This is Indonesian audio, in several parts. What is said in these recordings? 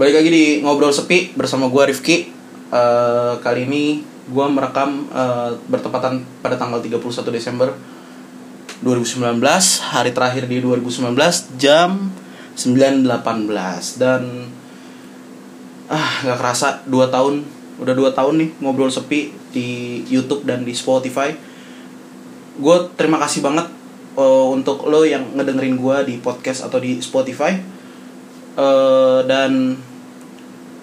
Balik lagi di ngobrol sepi bersama gua Rifki. Eh, kali ini gua merekam eh, bertepatan pada tanggal 31 Desember 2019, hari terakhir di 2019 jam 9.18 dan ah nggak kerasa 2 tahun udah 2 tahun nih ngobrol sepi di YouTube dan di Spotify. Gue terima kasih banget eh, untuk lo yang ngedengerin gua di podcast atau di Spotify Eh, dan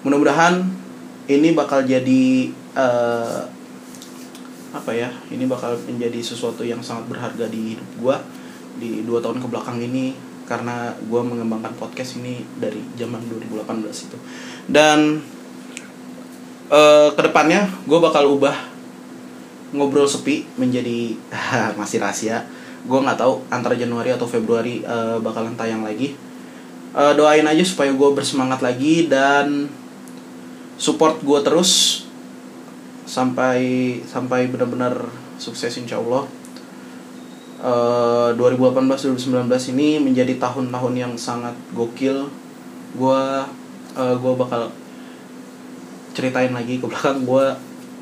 mudah-mudahan ini bakal jadi eh, apa ya ini bakal menjadi sesuatu yang sangat berharga di hidup gue di dua tahun ke belakang ini karena gue mengembangkan podcast ini dari zaman 2018 itu. Dan eh ke depannya gue bakal ubah ngobrol sepi menjadi masih rahasia. Gue nggak tahu antara Januari atau Februari eh, bakalan tayang lagi. Eh, doain aja supaya gue bersemangat lagi dan support gue terus sampai sampai benar-benar sukses insya Allah Eh, 2018-2019 ini menjadi tahun-tahun yang sangat gokil. Gue eh, gue bakal ceritain lagi ke belakang. Gue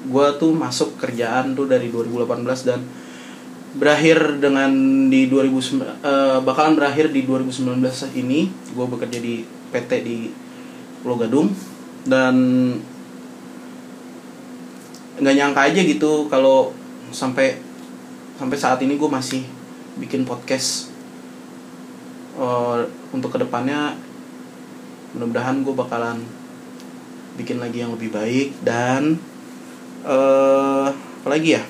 gue tuh masuk kerjaan tuh dari 2018 dan berakhir dengan di 2009 eh, bakalan berakhir di 2019 ini. Gue bekerja di PT di Pulau Gadung dan nggak nyangka aja gitu kalau sampai sampai saat ini gue masih bikin podcast Eh, untuk ke depannya mudah-mudahan gue bakalan bikin lagi yang lebih baik dan eh apa lagi ya?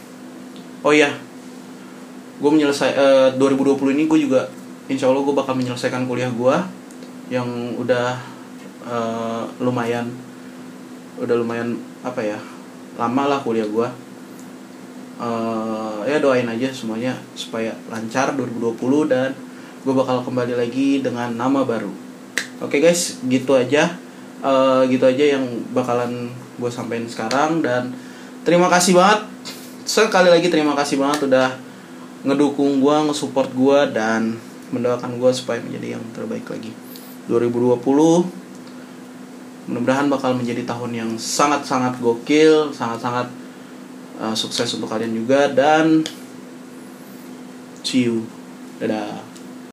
Oh iya gue menyelesai eh, 2020 ini gue juga insya Allah gue bakal menyelesaikan kuliah gue yang udah eh, lumayan udah lumayan apa ya lama lah kuliah gue Eh, ya doain aja semuanya supaya lancar 2020 dan gue bakal kembali lagi dengan nama baru. Oke guys gitu aja. Eh, gitu aja yang bakalan gue sampein sekarang dan terima kasih banget. Sekali lagi terima kasih banget udah ngedukung gue ngesupport gue dan mendoakan gue supaya menjadi yang terbaik lagi. 2020 mudah-mudahan bakal menjadi tahun yang sangat-sangat gokil sangat-sangat uh, sukses untuk kalian juga dan see you. Dadah